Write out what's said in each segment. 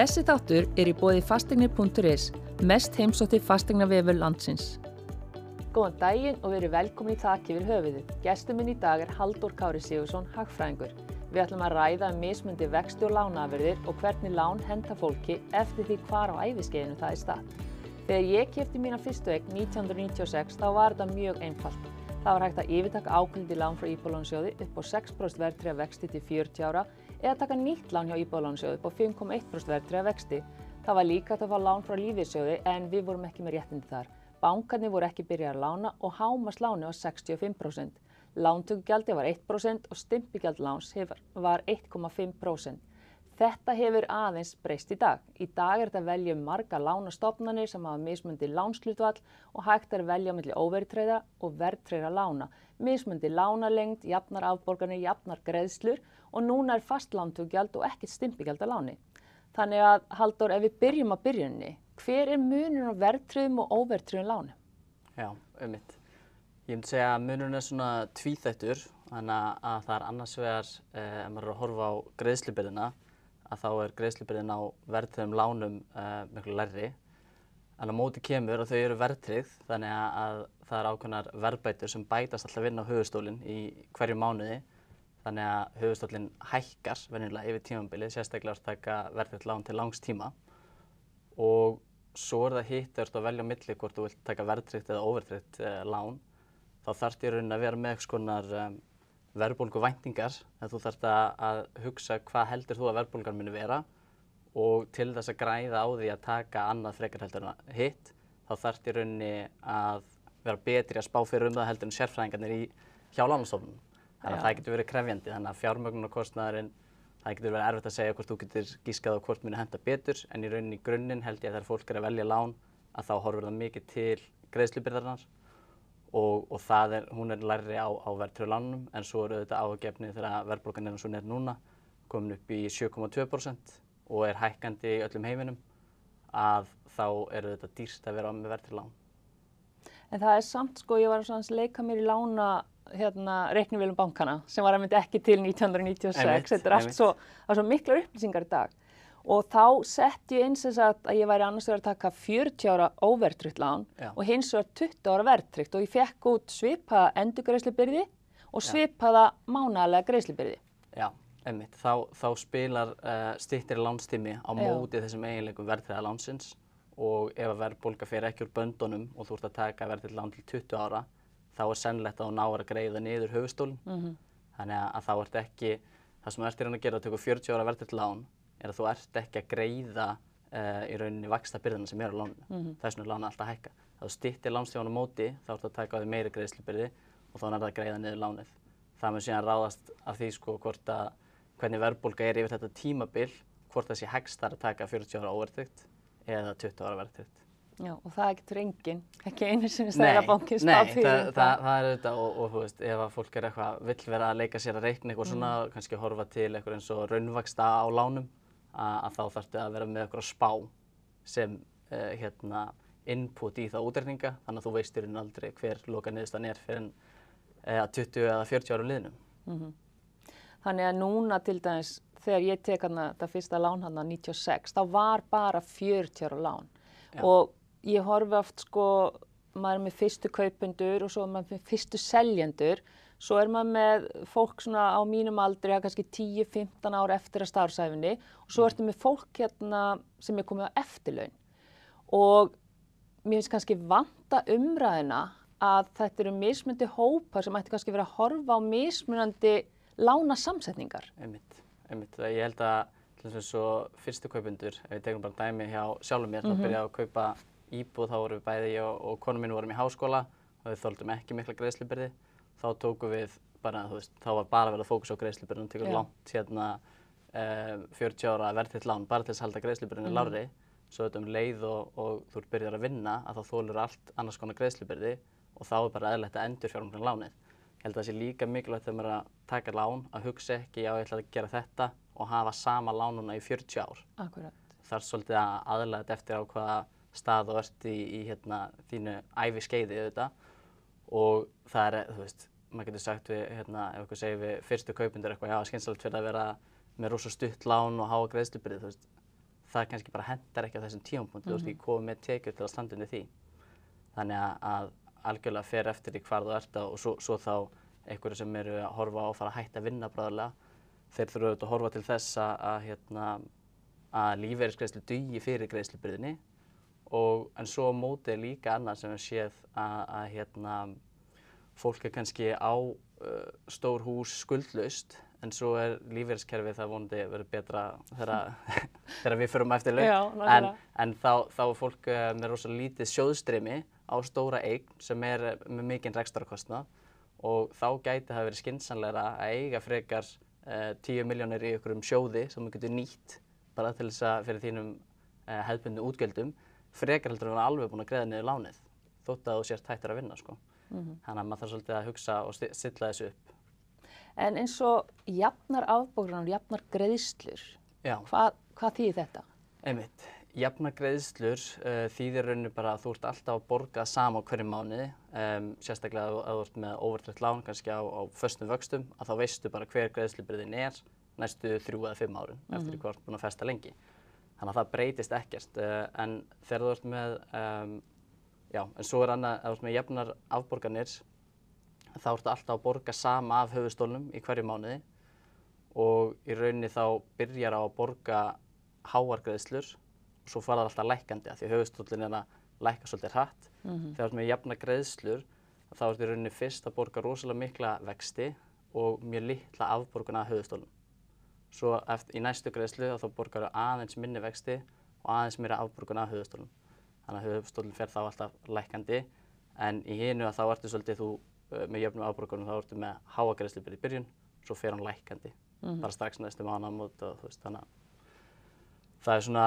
Þessi þáttur er í bóði fastegnir.is, mest heimsótti fastegnavefur landsins. Góðan daginn og verið velkomin í Takk yfir höfuðu. Gestur minn í dag er Haldur Kári Sigursson, hagfræðingur. Við ætlum að ræða um mismundi vexti og lánaafyrðir og hvernig lán henda fólki eftir því hvar á æfiskeiðinu það er stað. Þegar ég kæfti mína fyrstu eign 1996 þá var þetta mjög einfalt. Það var hægt að yfirtaka ákveðindi lán frá Íbúðlánsjóði upp á 6% verðtriða vexti til 40 ára eða taka nýtt lán hjá Íbúðlánsjóði upp á 5,1% verðtriða vexti. Það var líka að fá lán frá Lífeyrissjóði en við vorum ekki með réttindi þar. Bankarnir voru ekki byrjað að lána og hámasláni var 65%. Lántökugjaldi var 1% og stimpigjald láns var 1,5%. Þetta hefur aðeins breyst í dag. Í dag er þetta að velja um marga lánastofnanir sem hafa mismundi lánslutvall og hægt er að velja mellir óvertreyða og vertreyða lána. Mismundi lánalengd, jafnar afborgarnir, jafnar greiðslur og núna er fast lántökugjald og ekkert stimpigjald að láni. Þannig að Haldur, ef við byrjum að byrjunni, hver er munun á vertreyðum og óvertreyðum láni? Já, um mitt. Ég myndi segja að munun er svona tvíþættur, þannig að það er annars vegar, eh, ef maður er að horfa á greiðslubyrðina, að þá er greiðslubyrðin á verðtryggðum lánum uh, miklu lærri. En á móti kemur að þau eru verðtryggð þannig að það er ákveðnar verðbætur sem bætast alltaf inn á höfustólinn í hverju mánuði. Þannig að höfustólinn hækkar verðinlega yfir tímambilið, sérstaklega að taka verðtryggð lán til langs tíma. Og svo er það hitt að velja á milli hvort þú vilt taka verðtryggð eða óverðtryggð uh, lán. Þá þarf þér að vera með eitthvað skonar um, verðbólgu væntingar þegar þú þarfst að hugsa hvað heldur þú að verðbólgan muni vera og til þess að græða á því að taka annað frekar heldur en hitt þá í rauninni að vera betri að spá fyrir um það heldur en sérfræðingarnir í hjá lánastofnun. Þannig að það getur verið krefjandi þannig að fjármögnunarkostnaðurinn það getur verið erfitt að segja hvort þú getur gískað á hvort muni henda betur en í rauninni í grunninn held ég að þegar fólk er að velja lán að þá horfur það mikið til greiðslubyrðarnar og, og það er, hún er lærri á, á verðtröðlánum en svo eru þetta ágefni þegar verðbólgan er eins og nér núna komin upp í 7,2% og er hækkandi í öllum heiminum að þá eru þetta dýrst að vera á með verðtröðlán. En það er samt sko, ég var að leika mér í lána hérna, reiknivélum bankana sem var að myndi ekki til 1996, þetta er allt svo, svo miklar upplýsingar í dag. Og þá sett ég eins og að ég væri annars vegar að taka 40 ára óvertrykt lán Já. og hins vegar 20 ára vertrykt og ég fekk út svipaða endurgreifslubyrði og svipaða mánalega greifslubyrði. Já, einmitt. Þá, þá spilar uh, stýttir lánstími á móti þessum eiginleikum verðtriða lánsins. Og ef að verðbólka fyrir ekki úr böndunum og þú ert að taka verðtrið lán til 20 ára þá er sennlegt að þú náður að greiða niður höfustólinn. Mm -hmm. Þannig að þá ert ekki, það sem þú ert í raun að gera að taka 40 ára verðtrið lán er að þú ert ekki að greiða uh, í rauninni vaksta byrðina sem er á láninu. Mm -hmm. Þess vegna er lána alltaf að hækka. Þá stýttir lánstjónu móti, þá ert að taka á því meiri greiðslubyrði og þá er það að greiða niður lánið. Það mun síðan ráðast af því sko hvort að hvernig verðbólka er yfir þetta tímabil, hvort það sé hægst þar að taka 40 ára óvertrykt eða 20 ára verðtrykt. Já, og það ekkert reyngin, ekki einu sinni stæla bankið spáð fyrir þetta. Nei, það, það er auðvitað og, og þú veist, ef að fólk er eitthvað, vill vera að leika sér að reikna eitthvað mm. svona, kannski horfa til eitthvað eins og raunvaksta á lánum, að þá þarftu að vera með eitthvað spá sem uh, hérna, input í það útrekninga þannig að þú veist í raun aldrei hver loka niðurstan er fyrir uh, 20 eða 40 árum liðnum. Mm -hmm. Þannig að núna til dæmis þegar ég tek hana þetta fyrsta lán hana 96 þá var bara 40 ára lán Já. og ég horfi oft sko maður er með fyrstu kaupundur og svo er maður með fyrstu seljendur Svo er maður með fólk svona á mínum aldri að kannski 10-15 ár eftir að starfsæfinni og svo ertu með fólk hérna sem er komið á eftirlaun. Og mér finnst kannski vanta umræðina að þetta eru mismundi hópar sem ætti kannski verið að horfa á mismunandi lána samsetningar. Einmitt, einmitt. Ég held að til þess að fyrstu kaupundur, ef við tegum bara dæmi hjá sjálfum mér, mm -hmm. þá byrjaði að kaupa íbúð, þá vorum við bæði ég og, og konum mín vorum í háskóla og við þóldum ekki mikla greiðslubyrði þá tókum við bara, þú veist, þá var bara verið að fókusa á greiðslubyrjunum, tekur langt hérna um, 40 ára verðitt lán bara til þess að halda greiðslubyrjunum mm. lári svo þetta um leið og, og þú byrjar að vinna að þá þólur allt annars konar greiðslubyrði og þá er bara eðlert að endur fjármjörnum lánið. Ég held að það sé líka mikilvægt þegar maður er að taka lán að hugsa ekki já ég ætla að gera þetta og hafa sama lánuna í 40 ár. Akkurat. Það er svolítið að þetta eftir á hvaða stað þú ert í, í hérna, þínu æfi skeiði auðvitað. Og það er, þú veist, maður getur sagt við, hérna, ef eitthvað segir við fyrstu kaupundur eitthvað, já, skynsalegt fyrir að vera með rosa stutt lán og háa greiðslubyrði, þú veist, það kannski bara hendar ekki á þessum tímapunkti, þú ert ekki komið með tekjur til að standa undir því. Þannig að, að algjörlega fer eftir í hvar þú ert og svo, svo þá einhverju sem eru að horfa á að fara að hætta að vinna bráðarlega, þeir þurfa auðvitað að horfa til þess að, að, hérna, að lífeyrisgreiðslu dugi fyrir greiðslubyrðinni og en svo á móti er líka annað sem við séð að, að hérna, fólk er kannski á uh, stór hús skuldlaust en svo er lífeyriskerfið það vonandi verður betra þegar, við förum eftir laun. Já, en, en þá, þá er fólk uh, með rosalega lítið sjóðstreymi á stóra eign sem er uh, með mikinn rekstrarakostnað og þá gæti það verið skynsanlegra að eiga frekar uh, 10 miljónir í einhverjum sjóði sem þú getur nýtt bara til þess að fyrir þínum hefðbundu útgjöldum frekar heldur að vera alveg búin að greiða niður lánið þótt að þú sért hættur að vinna sko. Þannig að maður þarf svolítið að hugsa og stilla þessu upp. En eins og jafnar afbóknar og jafnar greiðslur, hvað, hvað þýðir þetta? einmitt. Jafna greiðslur uh, þýðir rauninu bara að þú ert alltaf að borga sama hverju mánuði, um, sérstaklega að að þú ert með overtrætt lán kannski á, á föstum vöxtum, að þá veistu bara hver greiðslubyrðin er næstu þrjú eða fimm árin eftir því hvað þú ert búin að festa lengi. Þannig að það breytist ekkert, uh, en þegar þú ert með, um, já, en svo er annað, ef þú ert með jafnar afborganir, þá ertu alltaf að borga sama af höfustólnum í hverju mánuði og í rauninni þá byrjar á að borga háar greiðslur og svo fara það alltaf lækkandi af því að höfustóllin er að lækka svolítið hratt. Þegar þú ert með jafna greiðslur þá ertu í rauninni fyrst að borga rosalega mikla vexti og mjög litla afborgun af höfustólnum. Svo eftir, í næstu greiðslu þá borgar þú aðeins minni vexti og aðeins meira afborgun af höfustólnum. Þannig að höfustólinn fer þá alltaf lækkandi en í hinu að þá ertu svolítið þú uh, með jöfnum afborgunum þá ertu með háa greiðslubyrði í byrjun svo fer hann lækkandi bara strax næstu mánaðamót og þú veist þannig að það er svona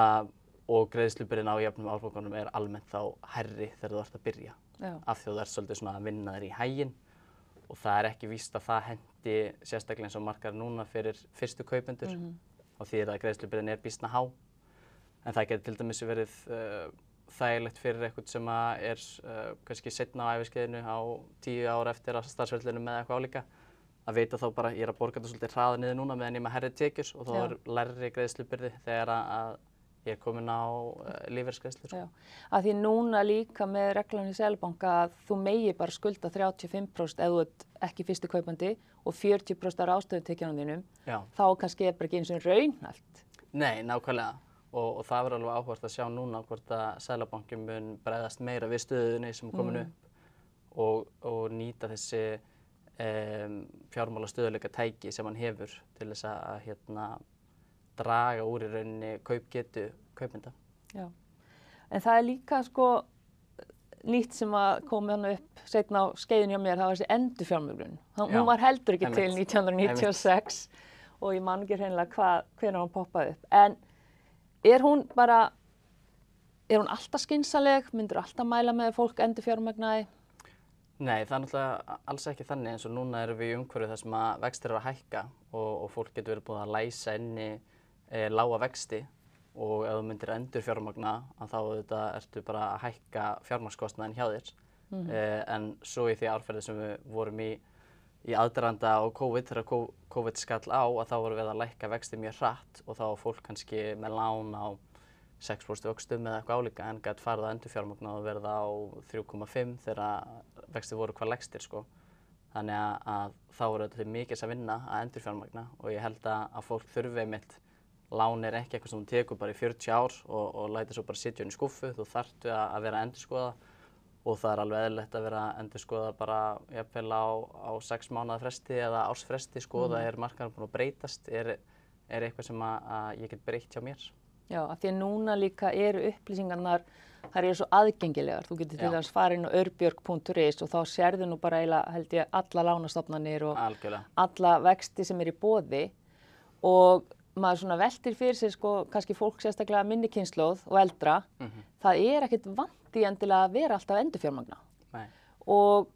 og greiðslubyrðin á jöfnum afborgunum er almennt þá herri þegar þú ert að byrja Já. af því þú ert svolítið svona að vinna þér í hæginn og það er ekki víst að það hendi sérstaklega eins og margar núna fyrir fyrstu kaupendur. Og því að greiðslubyrðin er býstna há. En það getur til dæmis verið uh, þægilegt fyrir eitthvað sem er uh, kannski setna á æfiskeiðinu á tíu ára eftir að starfsveldinu með eitthvað álíka að vita þá bara ég er að borga þetta svolítið hraða niður núna meðan ég er með herri tekjur og þá Já. er lærri greiðslubyrði þegar að, að ég er komin á uh, lífeyrsgreiðslur. Já, að því núna líka með reglunum í Selbanka að þú megi bara skulda 35% ef þú ert ekki fyrstu kaupandi og 40% af ástöðutekjanum þínum, Já. þá kannski er bara ekki eins og raunhælt. Nei, nákvæmlega. Og, og það verður alveg áhvert að sjá núna hvort að Sælabankin mun bregðast meira við stöðunni sem er komin upp og, og nýta þessi um, fjármála stöðuleika tæki sem hann hefur til þess að hérna, draga úr í rauninni kaupgetu kaupmynda. Já. En það er líka sko nýtt sem að komi hann upp setna á skeiðin hjá mér, það var þessi endurfjármögnun. Já, Hún var heldur ekki til einmitt. 1996 og ég man ekki hreinlega hvernig hann poppaði upp. En er hún bara, er hún alltaf skynsaleg, myndur alltaf mæla með fólk endurfjármögnaði? Nei, það er náttúrulega alls ekki þannig eins og núna erum við í umhverju þar sem að vextir eru að hækka og, og fólk getur verið búið að læsa inni e, lága vexti og ef þú myndir endur fjármagna að þá auðvitað ertu bara að hækka fjármagnskostnaðin hjá þér. e, en svo í því árferði sem við vorum í, í aðdraranda á COVID, þegar COVID skall á að þá vorum við að lækka vexti mjög hratt og þá var fólk kannski með lán á 6% vöxtum eða eitthvað álíka en gætt farið að endur fjármagna og verða á 3,5 þegar vexti voru hvað legstir sko. Þannig að, að þá eru þetta mikils að vinna að endur fjármagna og ég held að, að fólk þurfi einmitt lán er ekki eitthvað sem þú tekur bara í 40 ár og, og lætir svo bara sitja inn í skuffu, þú þarftu að, að vera að endurskoða og það er alveg eðlilegt að vera að endurskoða bara jafnvel á, á 6 mánuða fresti eða ársfresti, skoða er markaðan búin að breytast, er, er eitthvað sem að, að ég get breytt hjá mér. Já, af því að núna líka eru upplýsingarnar, þær eru svo aðgengilegar. Þú getur til þess að fara inn á örbjörg.is og þá sérðu nú bara eiginlega, held ég, alla lánastofnanir og Algjörlega. alla vexti sem er í bóði og maður svona veltir fyrir sér sko, kannski fólk sérstaklega minni kynnslóð og eldra, það er ekkit vant í endilega að vera alltaf endurfjármagna. Og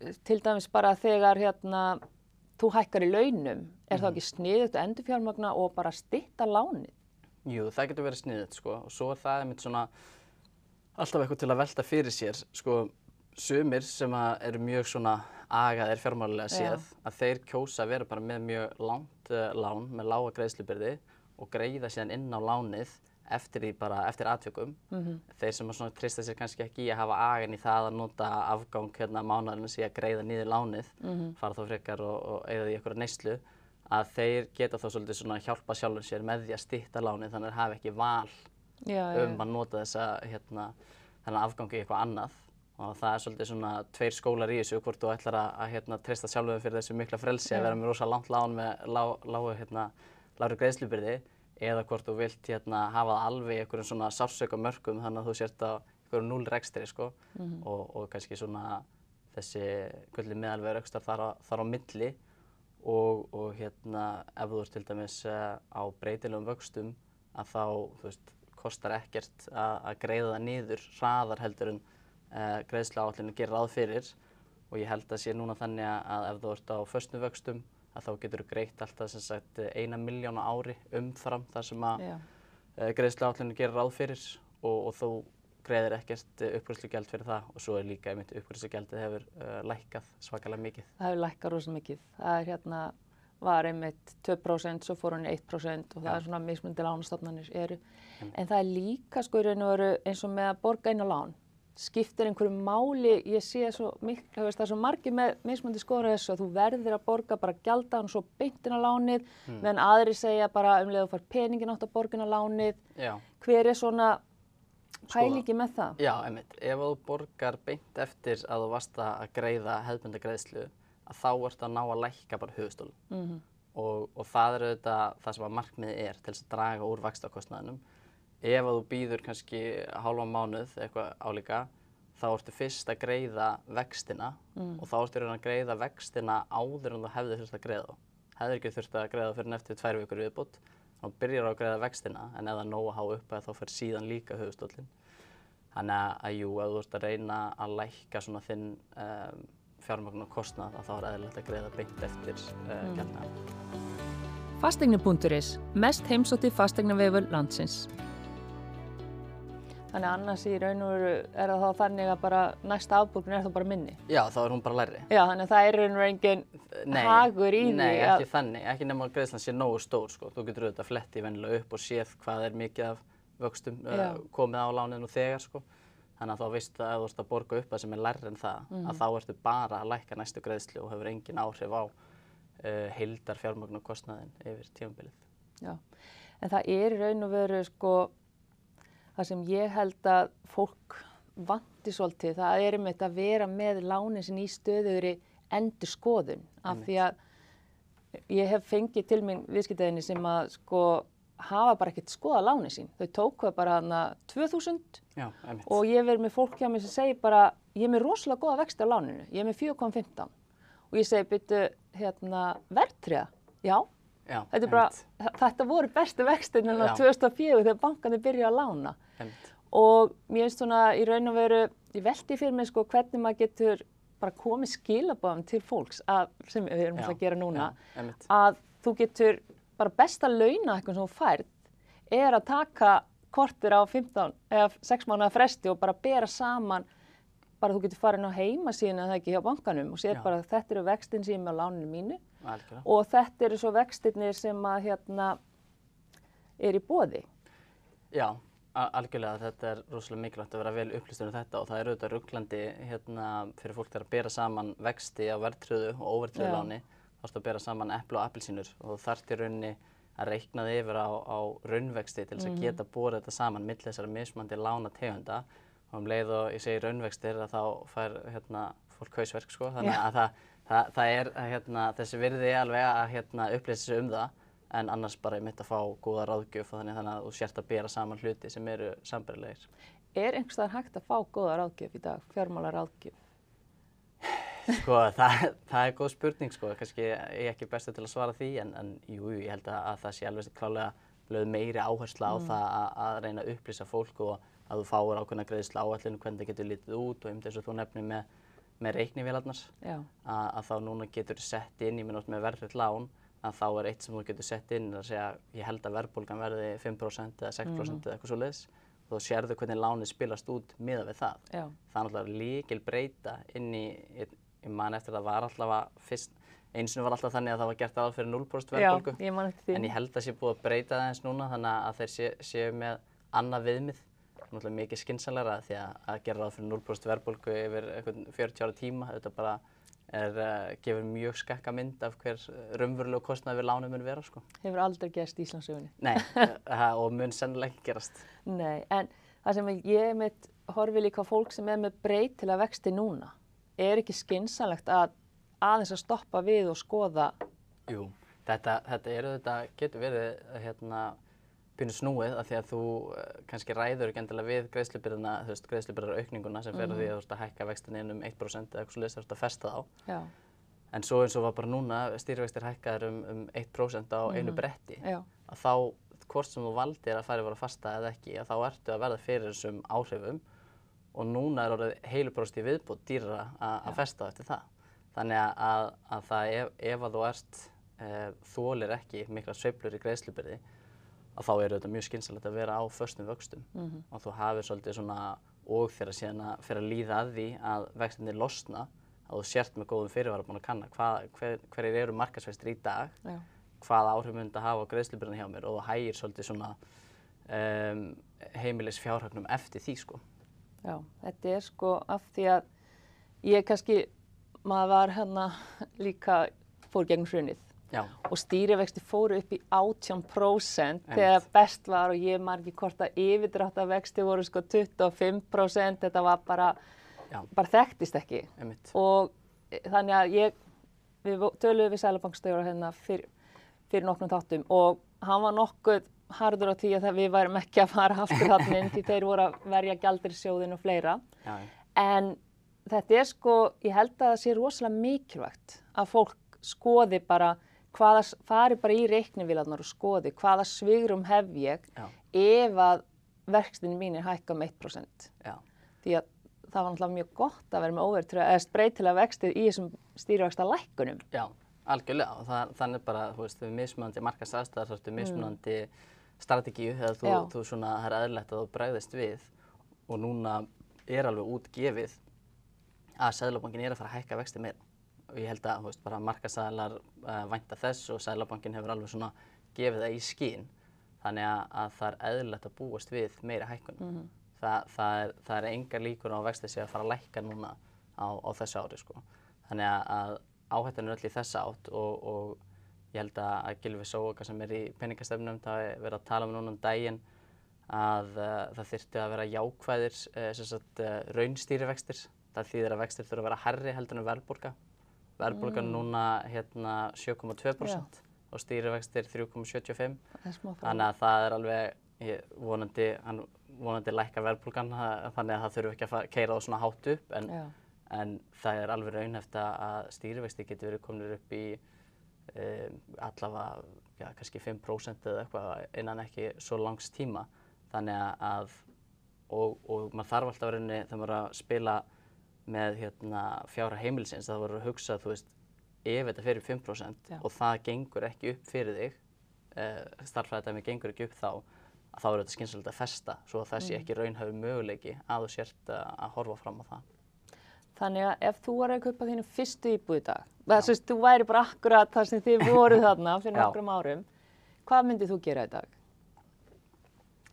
eh, til dæmis bara þegar hérna þú hækkar í launum, er þá ekki sniðugt að endurfjármagna og bara stytta lánið? Jú, það getur verið sniðið, sko, og svo er það einmitt svona alltaf eitthvað til að velta fyrir sér, sko, sumir sem að eru mjög svona agaðir fjármálulega Já. séð, að þeir kjósa að vera bara með mjög langt uh, lán, með lága greiðslubyrði og greiða síðan inn á lánið eftir bara, eftir atvikum. Þeir sem að svona trista sér kannski ekki í að hafa agan í það að nota afgang hérna mánaðarins í að greiða niður lánið, fara þá frekar og, og eigða því einhverja neyslu, að þeir geta þá svolítið svona hjálpa sjálfur sér með því að stytta lánið þannig að þeir hafa ekki val Já, já, um að nota þessa hérna, afgangi í eitthvað annað og það er svolítið svona tveir skólar í þessu hvort þú ætlar að, að hérna, treysta sjálfum fyrir þessu mikla frelsi að vera með rosa langt lán með lá, lágu hérna, lári greiðslubyrði eða hvort þú vilt hérna, hafa það alveg í einhverjum svona sársöka mörgum þannig að þú sért á einhverjum núl rekstri sko og, og kannski svona þessi kvöldi meðalveg rekstar þar, þar á milli. Og, og hérna ef þú ert til dæmis uh, á breytilegum vöxtum að þá þú veist, kostar ekkert að, að greiða það niður hraðar heldur en uh, greiðslu áallinu gerir ráð fyrir og ég held að sé núna þannig að, að ef þú ert á föstum vöxtum að þá getur þú greitt alltaf sem sagt eina miljón á ári umfram það sem að uh, greiðslu áallinu gerir ráð fyrir og, og þú greiðir ekkert uppgræðslugjald fyrir það og svo er líka einmitt uppgræðslugjaldið hefur uh, lækkað svakalega mikið. Það hefur lækkað rosa mikið. Það er hérna, var einmitt 2%, svo fór hann í 1% og það Já. er svona mismundi lánastofnanir eru. En það er líka sko í raun og veru eins og með að borga á lán. Skiptir einhverju máli, ég sé svo miklu, þú það er svo margir með mismundi skoður þessu að þú verðir að borga bara gjaldan og svo beintin á lánið, meðan aðri segja bara um leið að fara peningin átt að borga inn á lánið. Já. Hver er svona pælingi með það? Já, einmitt. Ef þú borgar beint eftir að þú varst að greiða hefðbunda greiðslu, að þá ertu að ná að lækka bara höfustólum. Mm Og, og það er auðvitað það sem að markmiðið er til þess að draga úr vaxtakostnaðinum. Ef að þú býður kannski hálfa mánuð eitthvað álíka, þá ertu fyrst að greiða vextina og þá ertu raun að greiða vextina áður en þú hefði þurft að greiða. Hefði ekki þurft að greiða fyrir eftir tvær vikur viðbútt, þá byrjar að greiða vextina en ef það nóg að há upp þá fer síðan líka höfustólinn. Þannig að, að jú, ef þú ert að reyna að lækka svona þinn um, fjármögn og kostnað, að þá er eðlilegt að greiða beint eftir uh, mm. gjaldnaðan. Fasteigni.is, mest heimsótti fasteignavefur landsins. Þannig að annars í raun og veru er það þá þannig að bara næsta afborgun er þá bara minni. Já, þá er hún bara læri. Já, þannig að það er raun og veru engin Nei, hagur í nei, því ekki að... þannig, ekki nema að greiðslan sé nógu stór sko. Þú getur auðvitað fletti vennilega upp og séð hvað er mikið af vöxtum uh, komið á láninu þegar sko. Þannig að þá veist að ef þú ert að borga upp það sem er lærri en það, Mhm. að þá ertu bara að lækka næstu greiðslu og hefur engin áhrif á uh, heildar. Já, en það er í raun og veru sko það sem ég held að fólk vanti svolítið, það er einmitt að vera með lánin sin í stöðugri endur skoðun af því að ég hef fengið til minn viðskiptaðinni sem að sko hafa bara ekkert skoðað lánin sín. Þau tóku það bara hana 2000 Já, og ég verð með fólk hjá mér sem segir bara ég er með rosalega góða vexti á láninu, ég er með 4,15 og ég segi byttu hérna verðtriða, já Já, Þetta, er bara, þetta voru bestu vextin en á Já. 2004 þegar bankarnir byrjuði að lána. Og mér finnst svona í raun og veru, ég veldi fyrir mig sko hvernig maður getur bara komið skilabáðum til fólks að, sem við erum Já, að gera núna Já, að þú getur bara besta launa eitthvað sem þú færð er að taka kortir á 15 eða 6 mánuða fresti og bara bera saman bara þú getur farin á heimasíðinu eða ekki hjá bankanum og sér Já. bara þetta eru vextin sem ég með á láninu mínu Algjörlega. og þetta eru svo vextirnir sem að hérna er í bóði. Já, algjörlega þetta er rosalega mikilvægt að vera vel upplýstur um þetta og það er auðvitað rugglandi hérna fyrir fólk þegar að bera saman vexti á verðtröðu og óverðtröðu láni þá ertu að bera saman eplu og appelsínur og þú þarft í rauninni að reikna þig yfir á, á raunvexti til þess að geta borið þetta saman mill þessara mismandi lána tegunda og um leið og ég segi raunvextir að þá fær hérna, fólk hausverk sko. Þannig að það, það, það er hérna, þessi virði alveg að hérna, upplýsa sig um það en annars bara einmitt að fá góða ráðgjöf og þannig, þannig að þú sért að bera saman hluti sem eru sambarilegir. Er einhvers staðar hægt að fá góða ráðgjöf í dag, fjármála ráðgjöf? Sko, það, það er góð spurning sko, kannski ég er ekki bestur til að svara því en, en jú, ég held að, að það sé alveg klálega lögð meiri áhersla á það að, að reyna að upplýsa fólk og að þú fáir ákveðna greiðslu áallinu hvernig það getur litið út og um þess að þú nefnir með, með reiknivélarnar Já, að, að þá núna getur sett inn, ég minn átt með verðrið lán, að þá er eitt sem þú getur sett inn að segja ég held að verðbólgan verði 5% eða 6% eða eitthvað svo leiðis og þá sérðu hvernig lánið spilast út miða við það. já, Það er náttúrulega líkil breyta inn í, ég, ég man eftir að það var alltaf að fyrst, eins og var alltaf þannig að það var gert aðal fyrir 0% já, verðbólgu. ég man eftir því. en ég held að sé búið að breyta það eins núna þannig að þeir sé, séu með annað viðmið, náttúrulega mikið skynsanlegra því að, að gera ráð fyrir 0% verðbólgu yfir einhvern 40 ára tíma, þetta bara er, uh, gefur mjög skakka mynd af hver raunverulegu kostnað við lánum mun vera sko. Hefur aldrei gerst í Íslandsögunni. Nei, og mun sennilega ekki gerast. Nei, en það sem ég mitt horfi líka á fólk sem er með breytilega vexti núna, er ekki skynsanlegt að aðeins að stoppa við og skoða Jú, þetta, þetta er þetta getur verið hérna pínu snúið af því að þú uh, kannski ræður ekki endilega við greiðslubyrðina, þú veist, greiðslubyrðar aukninguna sem fer mm -hmm. því að þú veist að hækka vextin inn um 1% eða eitthvað svolítið, þú veist að festa þá. Já. En svo eins og var bara núna stýrivextir hækkaður um, um 1% á einu Mhm. bretti, Já. að þá hvort sem þú valdir að fara yfir að fasta eða ekki, að þá ertu að verða fyrir þessum áhrifum og núna er orðið heilubróst í viðbútt dýrara að að festa eftir það. Þannig að, að, að það ef, ef að þú ert e, þólir ekki mikla sveiflur í greiðslubyrði að þá er þetta mjög skynsalegt að vera á föstum vöxtum Mhm. og þú hafir svolítið svona og þegar síðan að fyrir að líða að því að vextinni losna að þú sért með góðum fyrirvara búin að kanna hvað, hver, hverjir eru markasvextir í dag Já. hvaða áhrif myndi að hafa á greiðslubyrðina hjá mér og þú hægir svolítið svona um, heimilis fjárhagnum eftir því sko. Já, þetta er sko af því að ég kannski, maður var hérna líka, fór gegn hrunið Já, og stýrivexti fóru upp í 18% þegar best var og ég margir hvort að yfirdráttavexti voru sko 25%, þetta var bara, bara þekktist ekki. Einmitt. og e, þannig að ég, við töluðum við Sælabankstjóra hérna fyrir, fyrir nokkrum þáttum og hann var nokkuð harður á því að við værum ekki að fara aftur þarna inn því þeir voru að verja gjaldirisjóðin og fleira. Já. en þetta er sko, ég held að það sé rosalega mikilvægt að fólk skoði bara hvaða, fari bara í reiknivílarnar og skoði hvaða svigrum hef ég Já. ef að verkstinni mínir hækka um 1% Já. því að það var náttúrulega mjög gott að vera með overtröð eða breytilega vextið í þessum stýrivexta lækkunum. Já, algjörlega og það, þannig bara, þú veist, við mismunandi markasæðstæðar, þú veist, mismunandi strategíu þegar þú, þú svona, það er eðlilegt að þú bregðist við og núna er alveg útgefið að Sæðlabankin er að fara að hækka vexti meira og ég held að, veist, bara markasæðlar uh, vænta þess og Sæðlabankin hefur alveg svona gefið það í skín þannig að, að það er eðlilegt að búast við meira hækkun. Þa, það, er, það er engar líkur á að vexti sé að fara að lækka núna á, á þessu ári, sko. Þannig að, að áhættan er öll í þessa átt og, og ég held að, að Gylfi Sóoka sem er í peningastefnum það er verið að tala um núna um daginn að uh, það þyrfti að vera jákvæðir uh, sem sagt, raunstýrivextir. Það þýðir að vextir þurfa að vera herri heldur en verðbólga. Verðbólga mm. núna hérna 7,2% og stýrivextir 3,75%. Það er smá frá. Þannig að það er alveg, vonandi, hann vonandi lækkar verðbólgan þannig að það þurfi ekki að keyra það svona hátt upp en, en það er alveg raunhæft að- stýrivexti getur verið komin upp í um, allavega já, kannski 5% eða eitthvað innan ekki svo langs tíma. Þannig að- og, og maður þarf alltaf að rauninni þegar maður er að spila með hérna, fjára heimilsins, það voru að hugsa, þú veist, ef þetta fyrir 5% Já. og það gengur ekki upp fyrir þig, uh, starffræðidæmi gengur ekki upp þá, að þá er þetta skynsalegt að festa, svo að það sé ekki raunhæfur möguleiki að þú sért að, að horfa fram á það. Þannig að ef þú var að kaupa þínu fyrstu íbúð í dag, þess að þú væri bara akkurat þar sem þið voruð þarna fyrir nokkrum árum, hvað myndið þú gera í dag?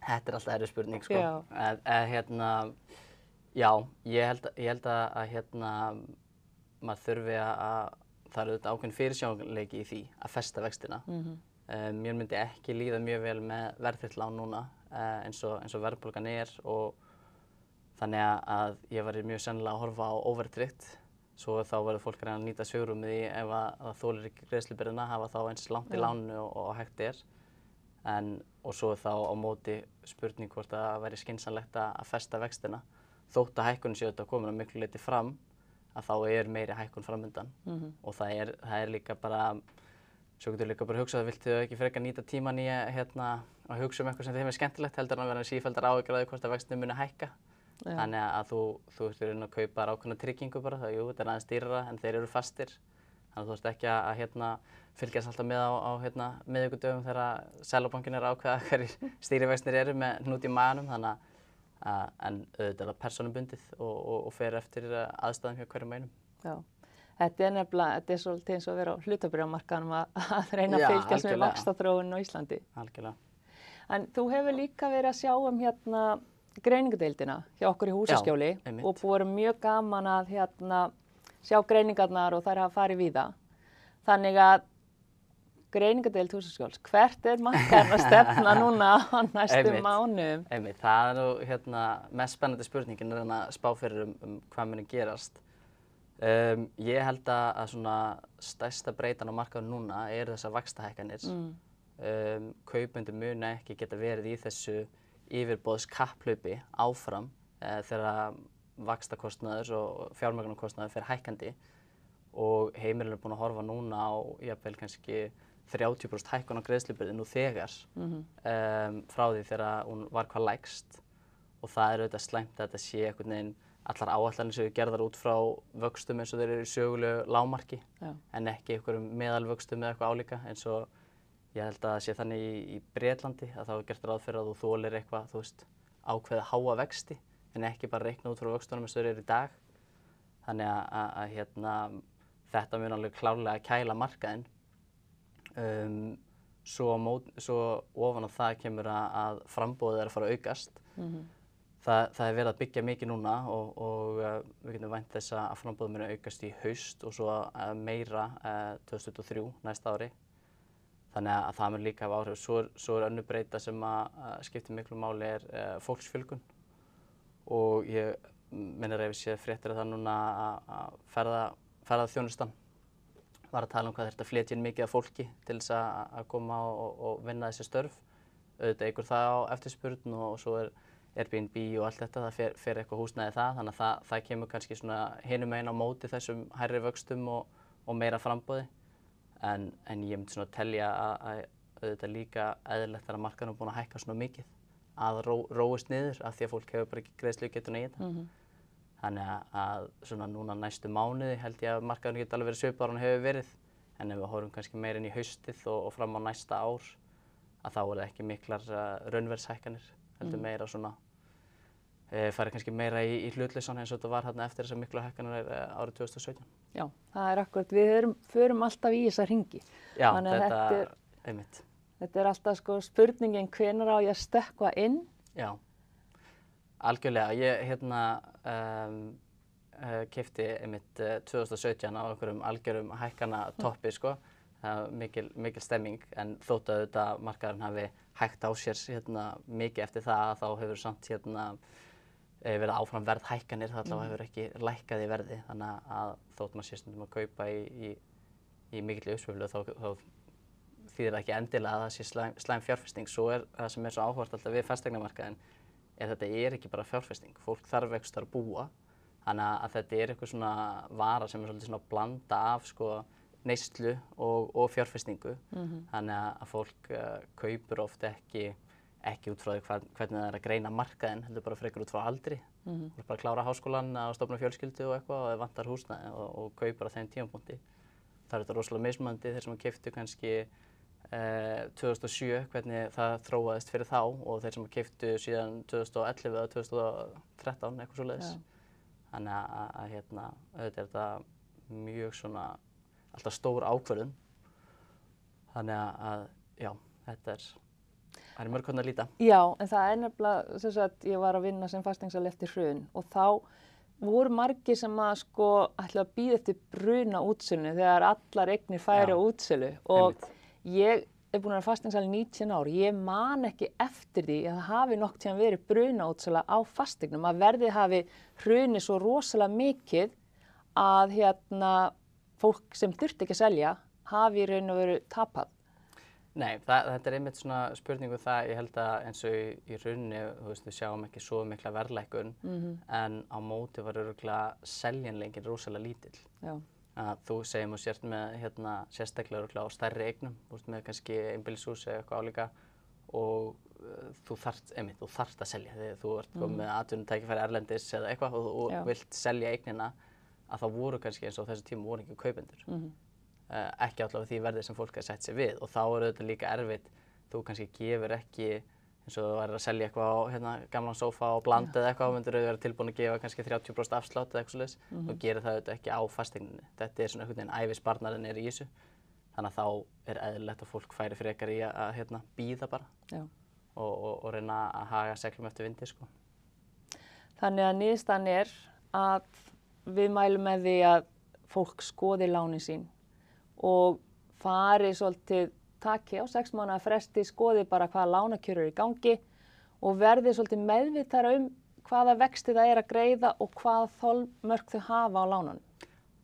Þetta er alltaf erfið spurning, sko. Já. En, en, hérna, já, ég held, ég held að, að hérna, maður þurfi að, að það eru auðvitað ákveðin fyrirsjónleiki í því að festa vextina. Mhm. Um, mér myndi ekki líða mjög vel með verðþitt lán núna uh, eins og, eins og verðbólgan er og þannig að, ég var mjög sennilega að horfa á overtryggt svo þá verður fólk reyna að nýta sögurumið í ef að, að þólir ekki greiðslubyrðina hafa þá eins langt í Já. lánu og, og hægt er en, og svo þá á móti spurning hvort að það væri skynsanlegt að, að festa vextina þótt að hækkunin séu þetta að miklu leiti fram að þá er meiri hækkun framöndan Mhm. og það er, það er líka bara svo getur líka bara hugsað viltu ekki frekar nýta tíman í að, hérna, að hugsa um eitthvað sem þeim er skemmtilegt heldur en að vera sífældar áhyggjur hvort að vextinu muni hækka Já. þannig að þú, þú ert raun að kaupa ákveðna tryggingu bara, það jú, þetta er aðeins dýrara en þeir eru fastir þannig að þú ert ekki að, að hérna, fylgjast alltaf með á, á hérna, miðvíkudöfum þegar Sælabankin er að ákveða hverjir stýrivextir eru með hnút í maðanum þannig að, að en auðvitað er það personubundið og, og, og fer eftir aðstæðum hjá hverjum einum. Já. Þetta er nefnilega, þetta er svolítið eins og að vera á hlutabrjámarkanum að, að reyna að Já, fylgjast með vakstaþróun á Íslandi. Algjörlega. En þú hefur líka verið að sjá um hérna greiningadeildina hjá okkur í húsaskjóli einmitt. og búið mjög gaman að hérna sjá greiningarnar og þær hafa farið víða. Þannig að greiningadeild húsaskjóls, hvert er markarinn að stefna núna á næstu Einmitt. mánuðum? Einmitt, það er nú hérna, mest spennandi spurningin er að spá fyrir um, um hvað muni gerast. Um, ég held að, svona stærsta breytan á markaðum núna er þessar vakstahækkanir. Mm. Um, kaupendur muni ekki geta verið í þessu yfirbóðs kapplaupi áfram uh, þegar vakstakostnaður og fjármögnarkostnaður fer hækkandi og heimilin er búin að horfa núna á jafnvel kannski 30% hækkun á greiðslubyrði nú þegar Mhm. um, frá því þegar hún var hvað lægst og það er auðvitað slæmt að þetta sé einhvern veginn allar áallanir sem við gerðar út frá vöxtum eins og þeir eru í sögulegu lámarki Já. en ekki einhverjum meðalvöxtum eða eitthvað álíka eins og ég held að það sé þannig í, í Breitlandi að þá er gert ráð fyrir að þú þólir eitthvað, þú veist, ákveða háa vexti en ekki bara reikna út frá vöxtunum eins og þeir eru í dag. Þannig að, að, að hérna, þetta mun alveg klárlega kæla markaðinn. Um, svo, mót, svo ofan á það kemur að, að frambóðið er að fara að aukast. Mhm. Það, það er verið að byggja mikið núna og, og uh, við getum vænt þess að frambóðið muni aukast í haust og svo uh, meira uh, 2023 næsta ári. Þannig að það mun líka hafa áhrif. Svo svo er önnu breyta sem að, að skiptir miklu máli er uh, fólksfjölgun og ég minnir ef ég fréttir af það núna að- að ferða, ferða þjónustan var að tala um hvað þetta flytja inn mikið af fólki til þess að, að koma og, og vinna þessi störf. Auðvitað ykkur það á eftirspurn og, og svo er Airbnb og allt þetta, það fer, fer eitthvað húsnæði það, þannig að það, það kemur kannski hinum einn á móti þessum hærri vöxtum og, og meira frambóði. En, en ég myndi svona að, að auðvitað líka eðlilegt þegar markaðurinn er búin að hækka svona mikið að ró, róist niður af því að fólk hefur bara ekki greiðslu getun í þetta. Mhm. Þannig að, svona núna næstu mánuði held ég að markaðurinn geti alveg verið svipar hann hefur verið. En ef við horfum kannski meira inn í haustið og, og fram á næsta ár að þá er það ekki miklar uh, raunverðshækkanir, heldur Mm. meira svona e, farið kannski meira í, í hlutleysan eins og þetta var hérna eftir þessar miklu hækkanir uh, árið 2017. Já, það er akkurat, við erum, förum alltaf í þessa ringi. Já, Þannig þetta, er- einmitt, Þetta er alltaf sko spurningin hvenar á ég að stökkva inn. já, algjörlega. Ég hérna um, uh, kefti einmitt uh, 2017 á einhverjum algjörum hækkana toppi sko. Það var mikil, mikil stemming en þótt að markaðurinn hafi hægt á sér hérna, mikið eftir það þá hefur samt hérna eh, verið áfram verð hækkanir, það allavega hefur ekki lækkað í verði þannig að þótt maður sé stundum að kaupa í, í, í mikill uppsvöflu þá, þá þýðir það ekki endilega að það sé slæm, slæm fjárfesting. Svo er það sem er svo áhvert alltaf við fastegnamarkaðin er þetta er ekki bara fjárfesting. Fólk þarf ekki að búa. Þannig að, að þetta er eitthvað svona vara sem er svolítið svona blanda af sko neyslu og, og fjárfestingu. Þannig að, að fólk uh, kaupur oft ekki, ekki út frá því hvern, hvernig það er að greina markaðin, heldur bara frekar út frá aldri. Þú er bara að klára háskólan að stofna fjölskyldu og eitthvað og það vantar húsnæði og, og kaupar á þeim tímapunkti. Það er þetta rosalega mismunandi þeir sem keftu kannski eh, 2007, hvernig það þróaðist fyrir þá og þeir sem keftu síðan 2011 eða 2013, eitthvað svo leiðis. Þannig að, að, að hérna, auðvitað er þetta mjög svona, alltaf stór ákvörðun. Þannig að, að já, þetta er, það er mörg hvernig að líta. Já, en það er nefnilega, sem sagt, ég var að vinna sem fastengsal eftir hrun og þá voru margir sem að sko ætla að býða eftir bruna útsölu þegar allar eignir færi á útsölu og Einmitt. Ég er búin að vera fastengsal í 19 ár, ég man ekki eftir því að það hafi nokk tíðan verið bruna útsöla á fastegnum, að verðið hafi hrunið svo rosalega mikið að hérna fólk sem þurfti ekki að selja hafi raun og veru tapað. Nei, það, þetta er einmitt svona spurningu það, ég held að eins og í, í rauninni, þú veist, við sjáum ekki svo mikla verðlækkun, Mhm. en á móti var öruglega seljanleikin rosalega lítill. Já, Að þú segjum og sért með hérna, sérstaklega á stærri eignum, veist, með kannski einbílshús eða eitthvað álíka og uh, þú þarft, einmitt, þú þarft að selja þegar þú ert komið með atvinnutækifæri erlendis eða eitthvað og þú Já. vilt selja eignina að þá voru kannski eins og þessu tíma voru ekki kaupendur. Mhm, uh, ekki allavega því verði sem fólk hefði sett sér við og þá er þetta líka erfitt þú kannski gefur ekki eins og þú værir að selja eitthvað á hérna, gamlan sófa og bland eða eitthvað, myndir þú vera tilbúin að gefa kannski 30% afslátt eða eitthvað svoleiðis þú gerir það auðvitað ekki á fastegninni þetta er svona einhvern veginn æfisbarnarinn er í þessu. Þannig að þá er eðlilegt að fólk færi frekar í að, að hérna, býða bara og, og, og reyna að haga seglum eftir vindi sko. Þannig að niðurstaðan er að við mælum með því að fólk skoði lánin sín og fari svolítið taki á sex mánuða fresti, skoði bara hvaða lánakjörur er í gangi og verði svolítið meðvitara um hvaða vexti það er að greiða og hvaða þólmörk þau hafa á lánunum.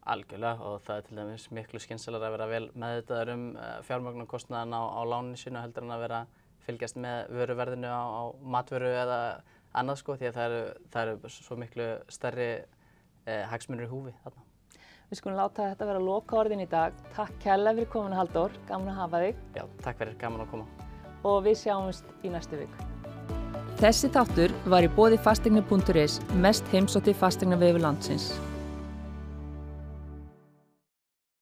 Algjörlega og það er til dæmis miklu skynselar að vera vel meðvitaður um fjármögnarkostnaðan á, á láninu sínu heldur en að vera fylgjast með vöruverðinu á, á matvöru eða annað sko því að það eru, það eru svo miklu stærri eh, hagsmunir í húfi þarna. Við skulum láta þetta vera loka orðin í dag. Takk kærlega fyrir kominu Halldór, gaman að hafa þig. Já, takk fyrir, gaman að koma. Og við sjáumst í næstu viku. Þessi þáttur var í bóði fastegni.is, mest heimsótti fastegna vefu landsins.